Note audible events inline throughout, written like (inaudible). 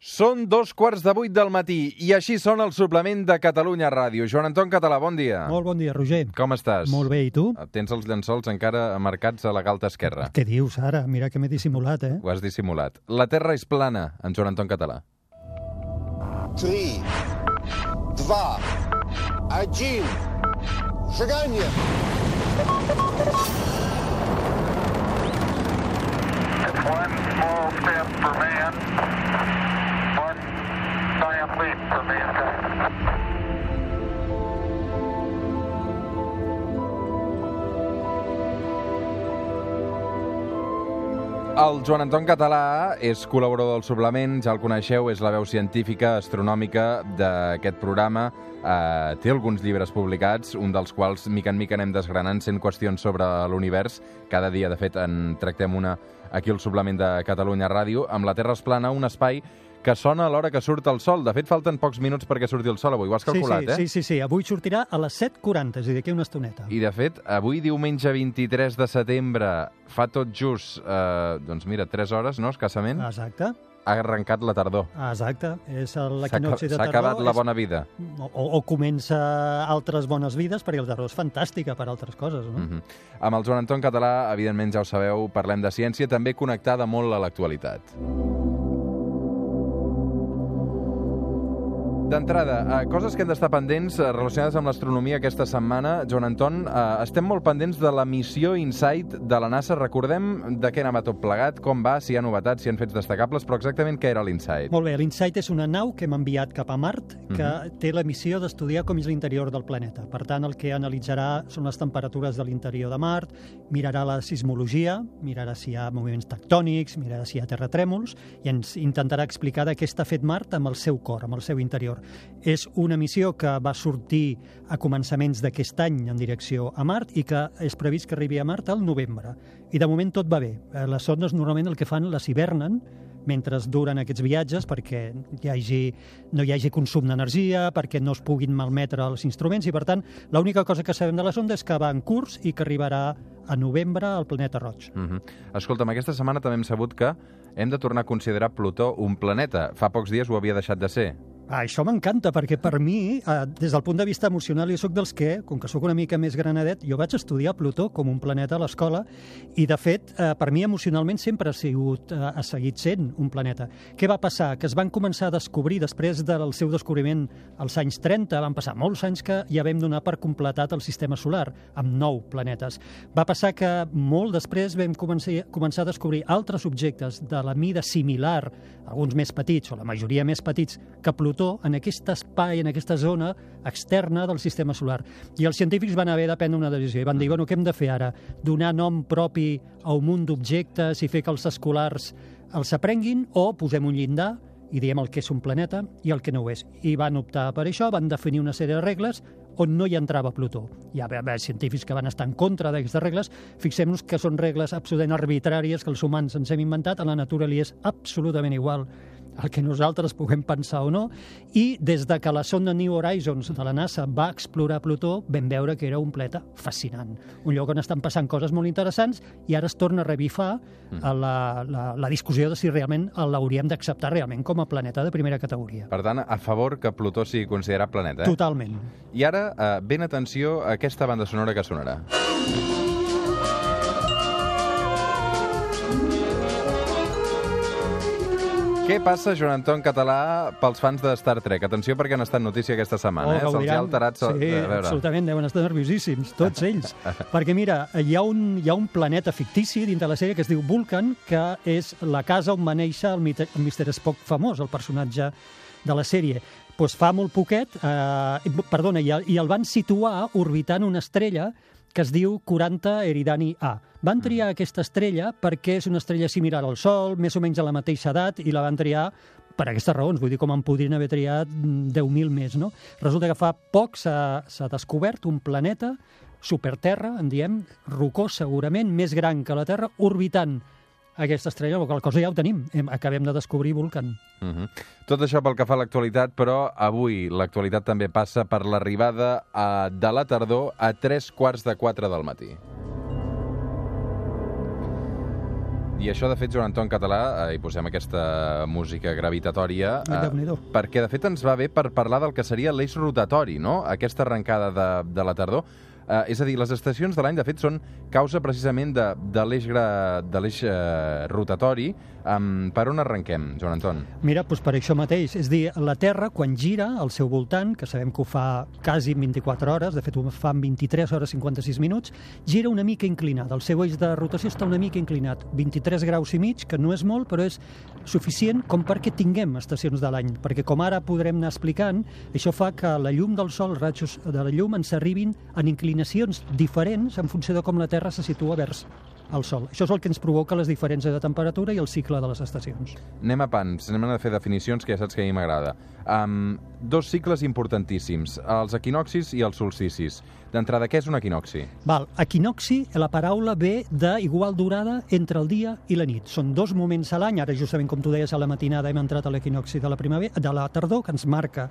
Són dos quarts de vuit del matí i així són el suplement de Catalunya Ràdio. Joan Anton Català, bon dia. Molt bon dia, Roger. Com estàs? Molt bé, i tu? Ah, tens els llençols encara marcats a la galta esquerra. Què dius, ara? Mira que m'he dissimulat, eh? Ho has dissimulat. La Terra és plana, en Joan Anton Català. 3, 2, 1, seganya! One small step for man, el Joan Anton Català és col·laborador del suplement, ja el coneixeu, és la veu científica, astronòmica d'aquest programa. Uh, té alguns llibres publicats, un dels quals mica en mica anem desgranant 100 qüestions sobre l'univers. Cada dia, de fet, en tractem una aquí al suplement de Catalunya Ràdio. Amb la Terra es plana, un espai que sona a l'hora que surt el sol. De fet, falten pocs minuts perquè surti el sol avui. Ho has calculat, sí, sí, eh? sí, sí, sí. Avui sortirà a les 7.40, és a dir, d'aquí una estoneta. I, de fet, avui, diumenge 23 de setembre, fa tot just, eh, doncs mira, 3 hores, no?, escassament, Exacte, ha arrencat la tardor. exacte. És S'ha l'equinoxi de s'ha tardor. acabat la bona vida. O, o comença altres bones vides, perquè el tardor és fantàstica per altres coses, no? Mm -hmm. Amb el Joan Anton Català, evidentment, ja ho sabeu, parlem de ciència, també connectada molt a l'actualitat. D'entrada, eh, coses que hem d'estar pendents eh, relacionades amb l'astronomia aquesta setmana. Joan Anton, eh, estem molt pendents de la missió InSight de la NASA. Recordem de què anava tot plegat, com va, si hi ha novetats, si hi ha fets destacables, però exactament què era l'InSight? Molt bé, l'InSight és una nau que hem enviat cap a Mart que té la missió d'estudiar com és l'interior del planeta. Per tant, el que analitzarà són les temperatures de l'interior de Mart, mirarà la sismologia, mirarà si hi ha moviments tectònics, mirarà si hi ha terratrèmols i ens intentarà explicar de què està fet Mart amb el seu cor, amb el seu interior. És una missió que va sortir a començaments d'aquest any en direcció a Mart i que és previst que arribi a Mart al novembre. I de moment tot va bé. Eh, Les sondes normalment el que fan les hivernen mentre duren aquests viatges perquè hi hagi, no hi hagi consum d'energia, perquè no es puguin malmetre els instruments i, per tant, l'única cosa que sabem de la sonda és que va en curs i que arribarà a novembre al planeta roig. Mm -hmm. Escolta'm, aquesta setmana també hem sabut que hem de tornar a considerar Plutó un planeta. Fa pocs dies ho havia deixat de ser. Ah, això m'encanta, perquè per mi, eh, des del punt de vista emocional, jo sóc dels que, com que sóc una mica més granadet, jo vaig estudiar Plutó com un planeta a l'escola i, de fet, eh, per mi emocionalment sempre ha, sigut, eh, ha seguit sent un planeta. Què va passar? Que es van començar a descobrir, després del seu descobriment als anys 30, van passar molts anys que ja vam donar per completat el sistema solar, amb nou planetes. Va passar que molt després vam començar, començar a descobrir altres objectes de la mida similar, alguns més petits, o la majoria més petits, que Plutó, en aquest espai, en aquesta zona externa del sistema solar. I els científics van haver de prendre una decisió i van dir, bueno, què hem de fer ara? Donar nom propi a un munt d'objectes i fer que els escolars els aprenguin o posem un llindar i diem el que és un planeta i el que no ho és. I van optar per això, van definir una sèrie de regles on no hi entrava Plutó. Hi ha haver científics que van estar en contra d'aquestes regles. Fixem-nos que són regles absolutament arbitràries que els humans ens hem inventat, a la natura li és absolutament igual el que nosaltres puguem pensar o no, i des de que la sonda New Horizons de la NASA va explorar Plutó, vam veure que era un planeta fascinant. Un lloc on estan passant coses molt interessants i ara es torna a revifar a la, la, la discussió de si realment l'hauríem d'acceptar realment com a planeta de primera categoria. Per tant, a favor que Plutó sigui considerat planeta. Eh? Totalment. I ara, eh, ben atenció a aquesta banda sonora que sonarà. Què passa, Joan Anton Català, pels fans de Star Trek? Atenció perquè han estat notícia aquesta setmana, eh? Se'ls ha alterat... so- Sí, veure. absolutament, deuen estar nerviosíssims, tots ells. (laughs) Perquè mira, hi ha, un, hi ha un planeta fictici dintre la sèrie que es diu Vulcan, que és la casa on va néixer el, Mite- el Mr. Spock famós, el personatge de la sèrie. Pues fa molt poquet, eh, perdona, i i el van situar orbitant una estrella que es diu 40 Eridani A. Van triar aquesta estrella perquè és una estrella similar al Sol, més o menys a la mateixa edat, i la van triar per aquestes raons, vull dir, com en podrien haver triat mm, 10.000 més, no? Resulta que fa poc s'ha descobert un planeta, superterra, en diem, rocós segurament, més gran que la Terra, orbitant aquesta estrella, la qual cosa ja ho tenim. Hem, acabem de descobrir Vulcan. Uh -huh. Tot això pel que fa a l'actualitat, però avui l'actualitat també passa per l'arribada a, de la tardor a tres quarts de quatre del matí. I això, de fet, Joan Anton Català, eh, hi posem aquesta música gravitatòria, eh, perquè, de fet, ens va bé per parlar del que seria l'eix rotatori, no?, aquesta arrencada de, de la tardor. Eh, és a dir, les estacions de l'any, de fet, són causa precisament de, de l'eix de l'eix eh, rotatori. Um, per on arrenquem, Joan Anton? Mira, doncs per això mateix. És dir, la Terra, quan gira al seu voltant, que sabem que ho fa quasi en 24 hores, de fet ho fa en 23 hores 56 minuts, gira una mica inclinat. El seu eix de rotació està una mica inclinat. 23 graus i mig, que no és molt, però és suficient com perquè tinguem estacions de l'any. Perquè, com ara podrem anar explicant, això fa que la llum del Sol, els rajos de la llum, ens arribin en inclinacions diferents en funció de com la Terra se situa vers el Sol. Això és el que ens provoca les diferències de temperatura i el cicle de les estacions. Anem a pans, anem a fer definicions que ja saps que a mi m'agrada. Um, dos cicles importantíssims, els equinoxis i els solsticis. D'entrada, què és un equinoxi? Val, equinoxi, la paraula ve d'igual durada entre el dia i la nit. Són dos moments a l'any, ara justament com tu deies a la matinada hem entrat a l'equinoxi de la primavera, de la tardor, que ens marca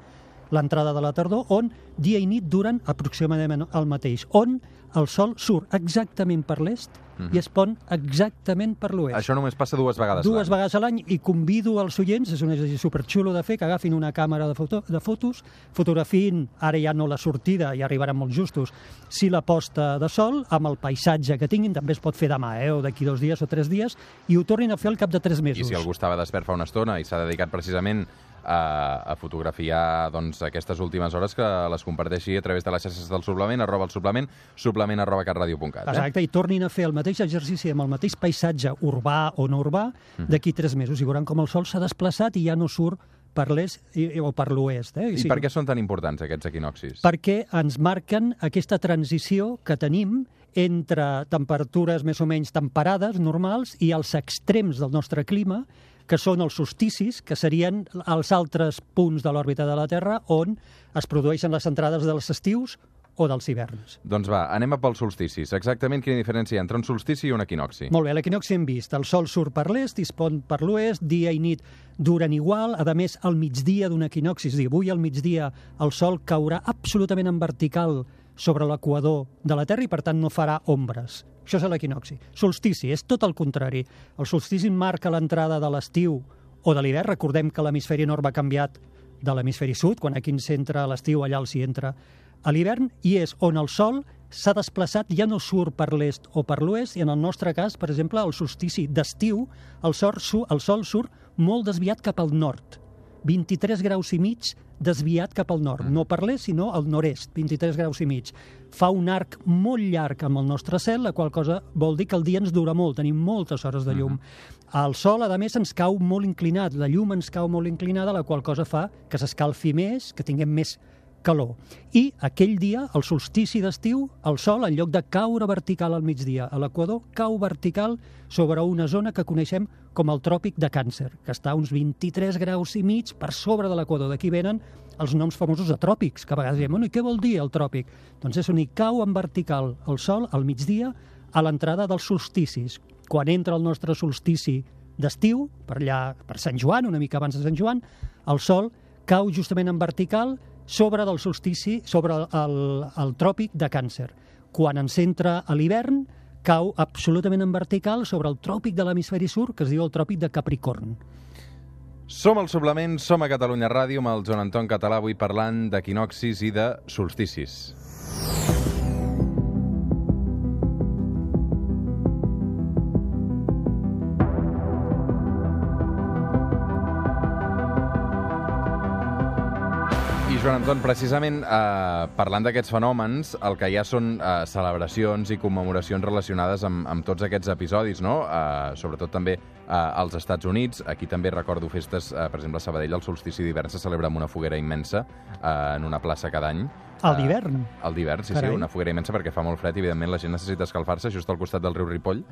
l'entrada de la tardor, on dia i nit duren aproximadament el mateix, on el sol surt exactament per l'est i es pon exactament per l'oest. Això només passa dues vegades Dues vegades a l'any i convido els oients, és un exercici superxulo de fer, que agafin una càmera de, foto, de fotos, fotografin, ara ja no la sortida, ja arribaran molt justos, si la posta de sol, amb el paisatge que tinguin, també es pot fer demà, eh, o d'aquí dos dies o tres dies, i ho tornin a fer al cap de tres I mesos. si algú estava despert fa una estona i s'ha dedicat precisament a, a fotografiar doncs, aquestes últimes hores que les comparteixi a través de les xarxes del suplement, arroba el suplement, suplement arroba catradio.cat. Eh? Exacte, i tornin a fer el mateix exercici amb el mateix paisatge urbà o no urbà Mhm. d'aquí tres mesos i veuran com el sol s'ha desplaçat i ja no surt per l'est i- o per l'oest. Eh? I per què són tan importants aquests equinoxis? perquè ens marquen aquesta transició que tenim entre temperatures més o menys temperades, normals, i els extrems del nostre clima, que són els solsticis, que serien els altres punts de l'òrbita de la Terra on es produeixen les entrades dels estius o dels hiverns. Doncs va, anem a pels solsticis. Exactament quina diferència hi ha entre un solstici i un equinoxi? Molt bé, l'equinoxi hem vist. El sol surt per l'est i es pon per l'oest, dia i nit duren igual. A més, al migdia d'un equinoxi, és a dir, avui al migdia el sol caurà absolutament en vertical sobre l'equador de la Terra i, per tant, no farà ombres. Això és l'equinoxi. Solstici, és tot el contrari. El solstici marca l'entrada de l'estiu o de l'hivern. Recordem que l'hemisferi nord va canviat de l'hemisferi sud, quan aquí ens entra l'estiu, allà els hi entra a l'hivern, i és on el sol s'ha desplaçat, ja no surt per l'est o per l'oest, i en el nostre cas, per exemple, el solstici d'estiu, el, sol el sol surt molt desviat cap al nord. 23 graus i mig desviat cap al nord, no per l'est, sinó al nord-est, 23 graus i mig. Fa un arc molt llarg amb el nostre cel, la qual cosa vol dir que el dia ens dura molt, tenim moltes hores de llum. El sol, a més, ens cau molt inclinat, la llum ens cau molt inclinada, la qual cosa fa que s'escalfi més, que tinguem més calor. I aquell dia, el solstici d'estiu, el sol, en lloc de caure vertical al migdia a l'equador, cau vertical sobre una zona que coneixem com el tròpic de Càncer, que està a uns 23 graus i mig per sobre de l'equador. D'aquí venen els noms famosos de tròpics, que a vegades diem, bueno, i què vol dir el tròpic? Doncs és on hi cau en vertical el sol al migdia a l'entrada dels solsticis. Quan entra el nostre solstici d'estiu, per allà, per Sant Joan, una mica abans de Sant Joan, el sol cau justament en vertical sobre del solstici, sobre el, el, tròpic de Càncer. Quan ens entra a l'hivern, cau absolutament en vertical sobre el tròpic de l'hemisferi sud, que es diu el tròpic de Capricorn. Som al suplement, som a Catalunya Ràdio amb el Joan Anton Català, avui parlant d'equinoxis i de solsticis. Joan Anton, precisament eh, parlant d'aquests fenòmens, el que hi ha són eh, celebracions i commemoracions relacionades amb, amb tots aquests episodis, no? Eh, sobretot també eh, als Estats Units. Aquí també recordo festes, eh, per exemple, a Sabadell, el solstici d'hivern se celebra amb una foguera immensa eh, en una plaça cada any. Al Eh, d'hivern? Al d'hivern, sí, Carai. sí, una foguera immensa perquè fa molt fred i, evidentment, la gent necessita escalfar-se just al costat del riu Ripoll.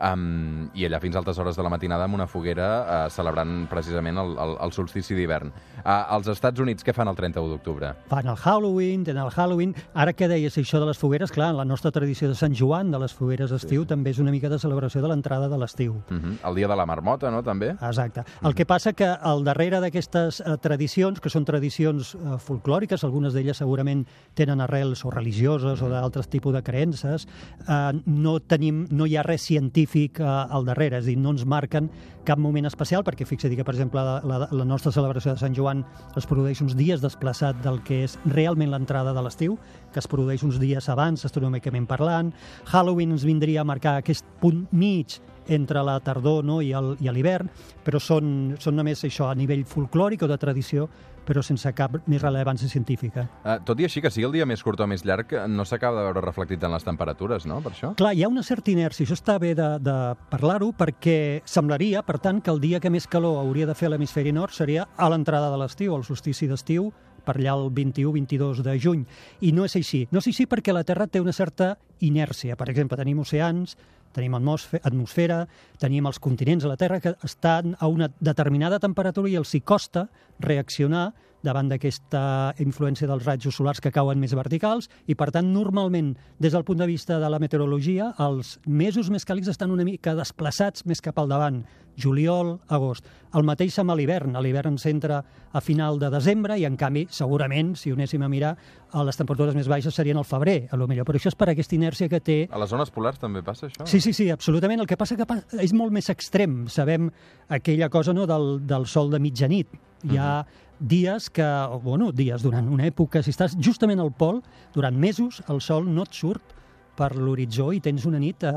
Um, I allà fins a altes hores de la matinada amb una foguera uh, celebrant precisament el, el, el solstici d'hivern. Uh, als Estats Units, què fan el 31 d'octubre? Fan el Halloween, tenen el Halloween... Ara que deies això de les fogueres, clar, en la nostra tradició de Sant Joan, de les fogueres d'estiu, també és una mica de celebració de l'entrada de l'estiu. Uh -huh. El dia de la marmota, no, també? Exacte. El que passa que al darrere d'aquestes eh, tradicions, que són tradicions eh, folclòriques, algunes d'elles segurament tenen arrels o religioses o d'altres tipus de creences, eh, no, tenim, no hi ha res científic eh, al darrere, és a dir, no ens marquen cap moment especial, perquè fixa't que, per exemple, la, la, la nostra celebració de Sant Joan es produeix uns dies desplaçat del que és realment l'entrada de l'estiu, que es produeix uns dies abans, astronòmicament parlant. Halloween ens vindria a marcar aquest punt mig entre la tardor no, i l'hivern, però són, són només això a nivell folclòric o de tradició, però sense cap més rellevància científica. Uh, tot i així, que sigui el dia més curt o més llarg, no s'acaba de veure reflectit en les temperatures, no?, per això? Clar, hi ha una certa inèrcia, això està bé de, de parlar-ho, perquè semblaria, per tant, que el dia que més calor hauria de fer a l'hemisferi nord seria a l'entrada de l'estiu, al solstici d'estiu, per allà el 21-22 de juny. I no és així. No és així perquè la Terra té una certa inèrcia. Per exemple, tenim oceans, tenim atmosfe- atmosfera, tenim els continents a la Terra que estan a una determinada temperatura i els hi costa reaccionar davant d'aquesta influència dels rajos solars que cauen més verticals i, per tant, normalment, des del punt de vista de la meteorologia, els mesos més càlids estan una mica desplaçats més cap al davant, juliol, agost. El mateix amb l'hivern. L'hivern s'entra a final de desembre i, en canvi, segurament, si ho anéssim a mirar, a les temperatures més baixes serien al febrer, a lo millor. Però això és per aquesta inèrcia que té A les zones polars també passa això? Sí, sí, sí, absolutament. El que passa que és molt més extrem. Sabem aquella cosa no, del, del sol de mitjanit. Hi ha dies que, bueno, dies durant una època, si estàs justament al pol, durant mesos el sol no et surt per l'horitzó i tens una nit eh,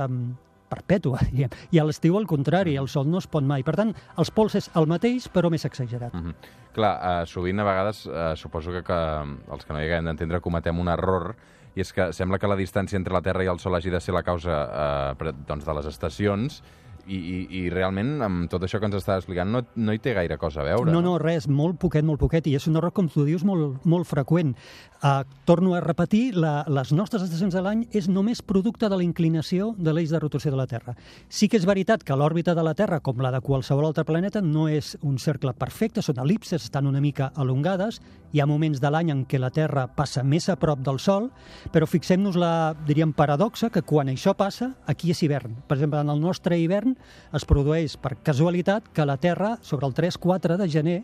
perpètua. (laughs) diguem. I a l'estiu, al contrari, el sol no es pot mai. Per tant, els pols és el mateix, però més exagerat. Mhm. Clar, uh, sovint a vegades uh, suposo que, que els que no hi haguem d'entendre cometem un error i és que sembla que la distància entre la Terra i el Sol hagi de ser la causa pre- doncs, de les estacions i, i, i realment amb tot això que ens està explicant no, no hi té gaire cosa a veure. No, no, res, molt poquet, molt poquet, i és un error, com tu dius, molt, molt freqüent. Uh, torno a repetir, la, les nostres estacions de l'any és només producte de la inclinació de l'eix de rotació de la Terra. Sí que és veritat que l'òrbita de la Terra, com la de qualsevol altre planeta, no és un cercle perfecte, són elipses, estan una mica elongades, hi ha moments de l'any en què la Terra passa més a prop del Sol, però fixem-nos la, diríem, paradoxa que quan això passa, aquí és hivern. Per exemple, en el nostre hivern es produeix per casualitat que la Terra, sobre el 3-4 de gener,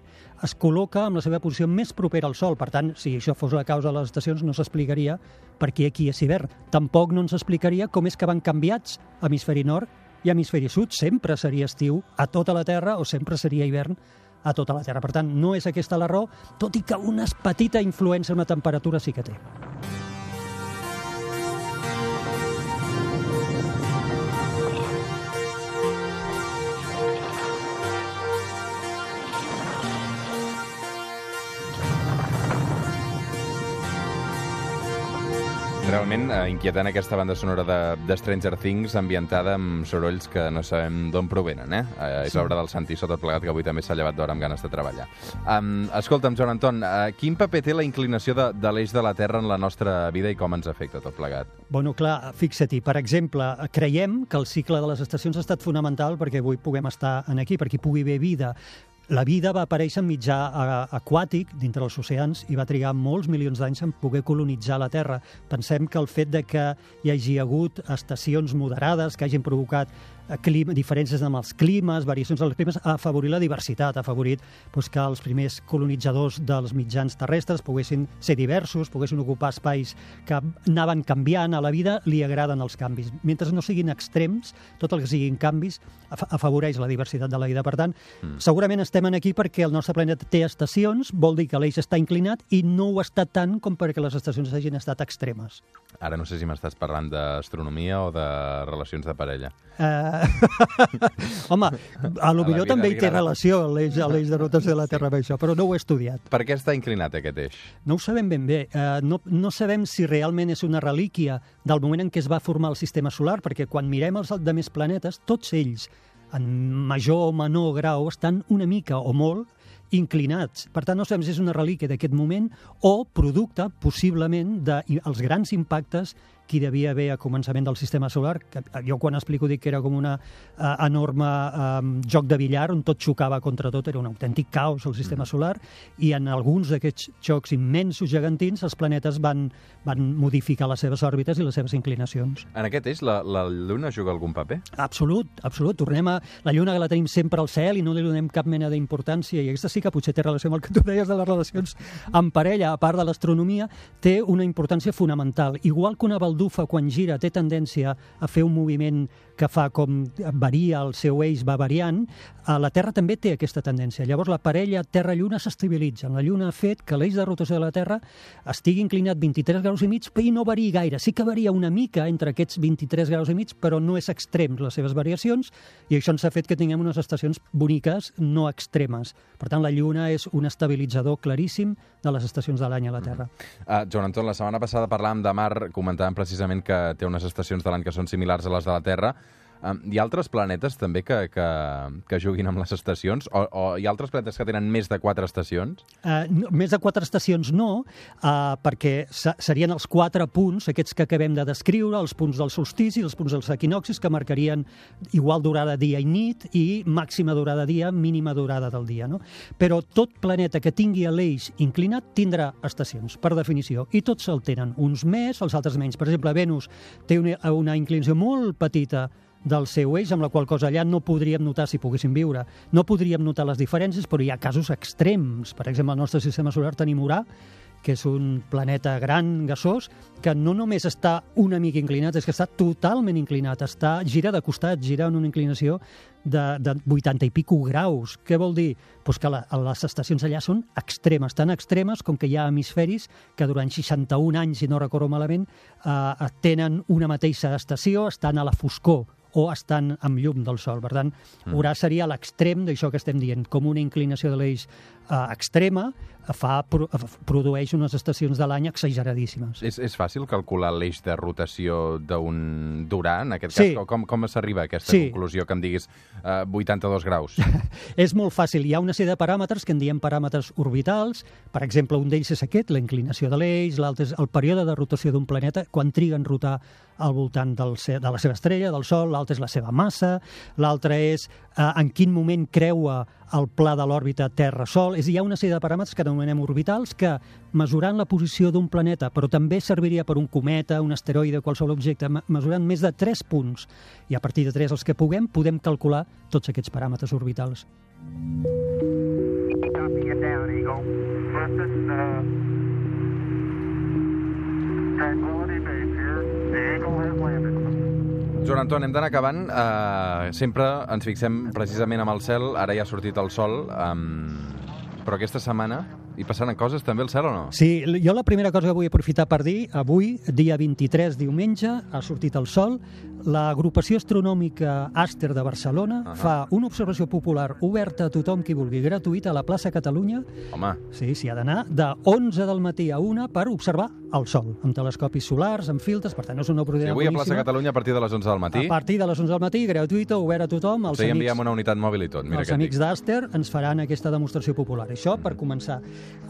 es col·loca amb la seva posició més propera al Sol. Per tant, si això fos la causa de les estacions, no s'explicaria per què aquí és hivern. Tampoc no ens explicaria com és que van canviats hemisferi nord i hemisferi sud. Sempre seria estiu a tota la Terra o sempre seria hivern a tota la Terra. Per tant, no és aquesta la raó, tot i que una petita influència en la temperatura sí que té. Realment eh, inquietant aquesta banda sonora de, de Stranger Things ambientada amb sorolls que no sabem d'on provenen, eh? eh és Sí. l'obra del Santi Sota plegat que avui també s'ha llevat d'hora amb ganes de treballar. Um, escolta'm, Joan Anton, uh, quin paper té la inclinació de, de l'eix de la Terra en la nostra vida i com ens afecta tot plegat? Bueno, clar, fixa-t'hi, per exemple, creiem que el cicle de les estacions ha estat fonamental perquè avui puguem estar en aquí, perquè hi pugui haver vida. La vida va aparèixer en mitjà aquàtic, dintre els oceans, i va trigar molts milions d'anys en poder colonitzar la Terra. Pensem que el fet de que hi hagi hagut estacions moderades que hagin provocat clima, diferències amb els climes, variacions dels climes, ha afavorit la diversitat, ha afavorit doncs, que els primers colonitzadors dels mitjans terrestres poguessin ser diversos, poguessin ocupar espais que anaven canviant, a la vida li agraden els canvis. Mentre no siguin extrems, tot el que siguin canvis af- afavoreix la diversitat de la vida. Per tant, mm. segurament estem aquí perquè el nostre planeta té estacions, vol dir que l'eix està inclinat i no ho està tant com perquè les estacions hagin estat extremes. Ara no sé si m'estàs parlant d'astronomia o de relacions de parella. Uh, (laughs) home, a lo millor també hi té relació l'eix l'eix de rotació de la Terra amb això, però no ho he estudiat. Per què està inclinat aquest eix? No ho sabem ben bé. Uh, no, no sabem si realment és una relíquia del moment en què es va formar el sistema solar, perquè quan mirem els altres planetes, tots ells, en major o menor grau, estan una mica o molt inclinats. Per tant, no sabem si és una relíquia d'aquest moment o producte, possiblement, dels grans impactes qui devia haver a començament del sistema solar, que jo quan explico dic que era com una uh, enorme um, joc de billar on tot xocava contra tot, era un autèntic caos el sistema solar, i en alguns d'aquests xocs immensos gegantins els planetes van, van modificar les seves òrbites i les seves inclinacions. En aquest eix, la, la Lluna juga algun paper? Absolut, absolut. Tornem a la Lluna que la tenim sempre al cel i no li donem cap mena d'importància i aquesta sí que potser té relació amb el que tu deies de les relacions amb parella, a part de l'astronomia, té una importància fonamental. Igual que una baldufa quan gira té tendència a fer un moviment que fa com varia el seu eix, va variant, eh, la Terra també té aquesta tendència. Llavors la parella Terra-Lluna s'estabilitza. La Lluna ha fet que l'eix de rotació de la Terra estigui inclinat 23 graus i mig i no variï gaire. Sí que varia una mica entre aquests 23 graus i mig, però no és extrems les seves variacions i això ens ha fet que tinguem unes estacions boniques, no extremes. Per tant, la Lluna és un estabilitzador claríssim de les estacions de l'any a la Terra. Uh, Joan Anton, la setmana passada parlàvem de Mar, comentàvem precisament que té unes estacions de l'any que són similars a les de la Terra. Um, hi ha altres planetes també que, que, que juguin amb les estacions? O, o hi ha altres planetes que tenen més de quatre estacions? Uh, no, més de quatre estacions no, uh, perquè se serien els quatre punts, aquests que acabem de descriure, els punts del solstici, els punts dels equinoxis, que marcarien igual durada dia i nit i màxima durada dia, mínima durada del dia. No? Però tot planeta que tingui l'eix inclinat tindrà estacions, per definició, i tots el tenen, uns més, els altres menys. Per exemple, Venus té una, una inclinació molt petita del seu eix, amb la qual cosa allà no podríem notar si poguéssim viure. No podríem notar les diferències, però hi ha casos extrems. Per exemple, al nostre sistema solar tenim Urà, que és un planeta gran, gasós, que no només està una mica inclinat, és que està totalment inclinat, està gira de costat, gira en una inclinació de, de 80 i pico graus. Què vol dir? Pues que la, les estacions allà són extremes, tan extremes com que hi ha hemisferis que durant 61 anys, si no recordo malament, eh, tenen una mateixa estació, estan a la foscor o estan amb llum del sol. Per tant, Urà seria l'extrem d'això que estem dient, com una inclinació de l'eix eh, extrema fa, pro, produeix unes estacions de l'any exageradíssimes. És, és fàcil calcular l'eix de rotació d'un Durà, en aquest Sí. cas? Com, com s'arriba a aquesta Sí. conclusió que em diguis eh, 82 graus? (laughs) És molt fàcil. Hi ha una sèrie de paràmetres que en diem paràmetres orbitals. Per exemple, un d'ells és aquest, la inclinació de l'eix, l'altre és el període de rotació d'un planeta, quan triga en rotar al voltant del, de la seva estrella, del Sol, l'altre és la seva massa, l'altre és eh, en quin moment creua el pla de l'òrbita Terra-Sol. És, dir, hi ha una sèrie de paràmetres que anomenem orbitals que, mesurant la posició d'un planeta, però també serviria per un cometa, un asteroide, qualsevol objecte, me- mesurant més de 3 punts, i a partir de 3 els que puguem, podem calcular tots aquests paràmetres orbitals. Copy down, Eagle. Uh, Joan Anton, hem d'anar acabant. Uh, sempre ens fixem precisament amb el cel. Ara ja ha sortit el sol. Um, però aquesta setmana hi passaran coses també al cel o no? Sí, jo la primera cosa que vull aprofitar per dir, avui, dia 23, diumenge, ha sortit el sol, l'agrupació astronòmica Aster de Barcelona Ahà. fa una observació popular oberta a tothom qui vulgui, gratuïta, a la plaça Catalunya, Home, sí, s'hi ha d'anar, de 11 del matí a 1 per observar el sol, amb telescopis solars, amb filtres, per tant, és una oportunitat avui a plaça boníssima. Catalunya a partir de les 11 del matí, A partir de les 11 del matí, gratuïta, obert a tothom, els sí, amics... enviem una unitat mòbil i tot. Mira els amics dic. d'Aster ens faran aquesta demostració popular. Això per començar.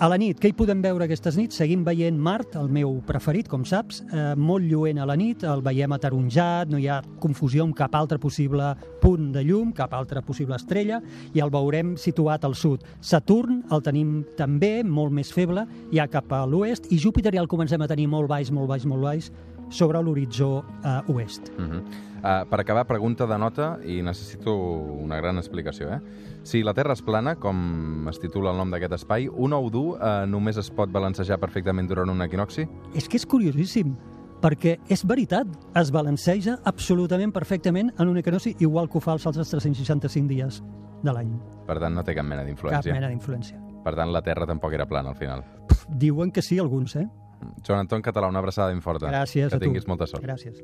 A la nit, què hi podem veure aquestes nits? Seguim veient Mart, el meu preferit, com saps, eh, molt lluent a la nit, el veiem ataronjat, no hi ha confusió amb cap altre possible punt de llum, cap altra possible estrella, i el veurem situat al sud. Saturn el tenim també, molt més feble, ja cap a l'oest, i Júpiter ja el comencem a tenir molt baix, molt baix, molt baix, sobre l'horitzó eh, oest. Uh -huh. Uh, per acabar, pregunta de nota, i necessito una gran explicació. Eh? Si la Terra és plana, com es titula el nom d'aquest espai, un ou dur uh, només es pot balancejar perfectament durant un equinoxi? És que és curiosíssim, perquè és veritat, es balanceja absolutament perfectament en un equinoci, igual que ho fa els altres 365 dies de l'any. Per tant, no té cap mena Cap d'influència. mena d'influència. Per tant, la Terra tampoc era plana al final. Pff, Diuen que sí, alguns, eh? Joan Anton Català, una abraçada ben forta. Gràcies que a tu. tinguis molta sort. Gràcies.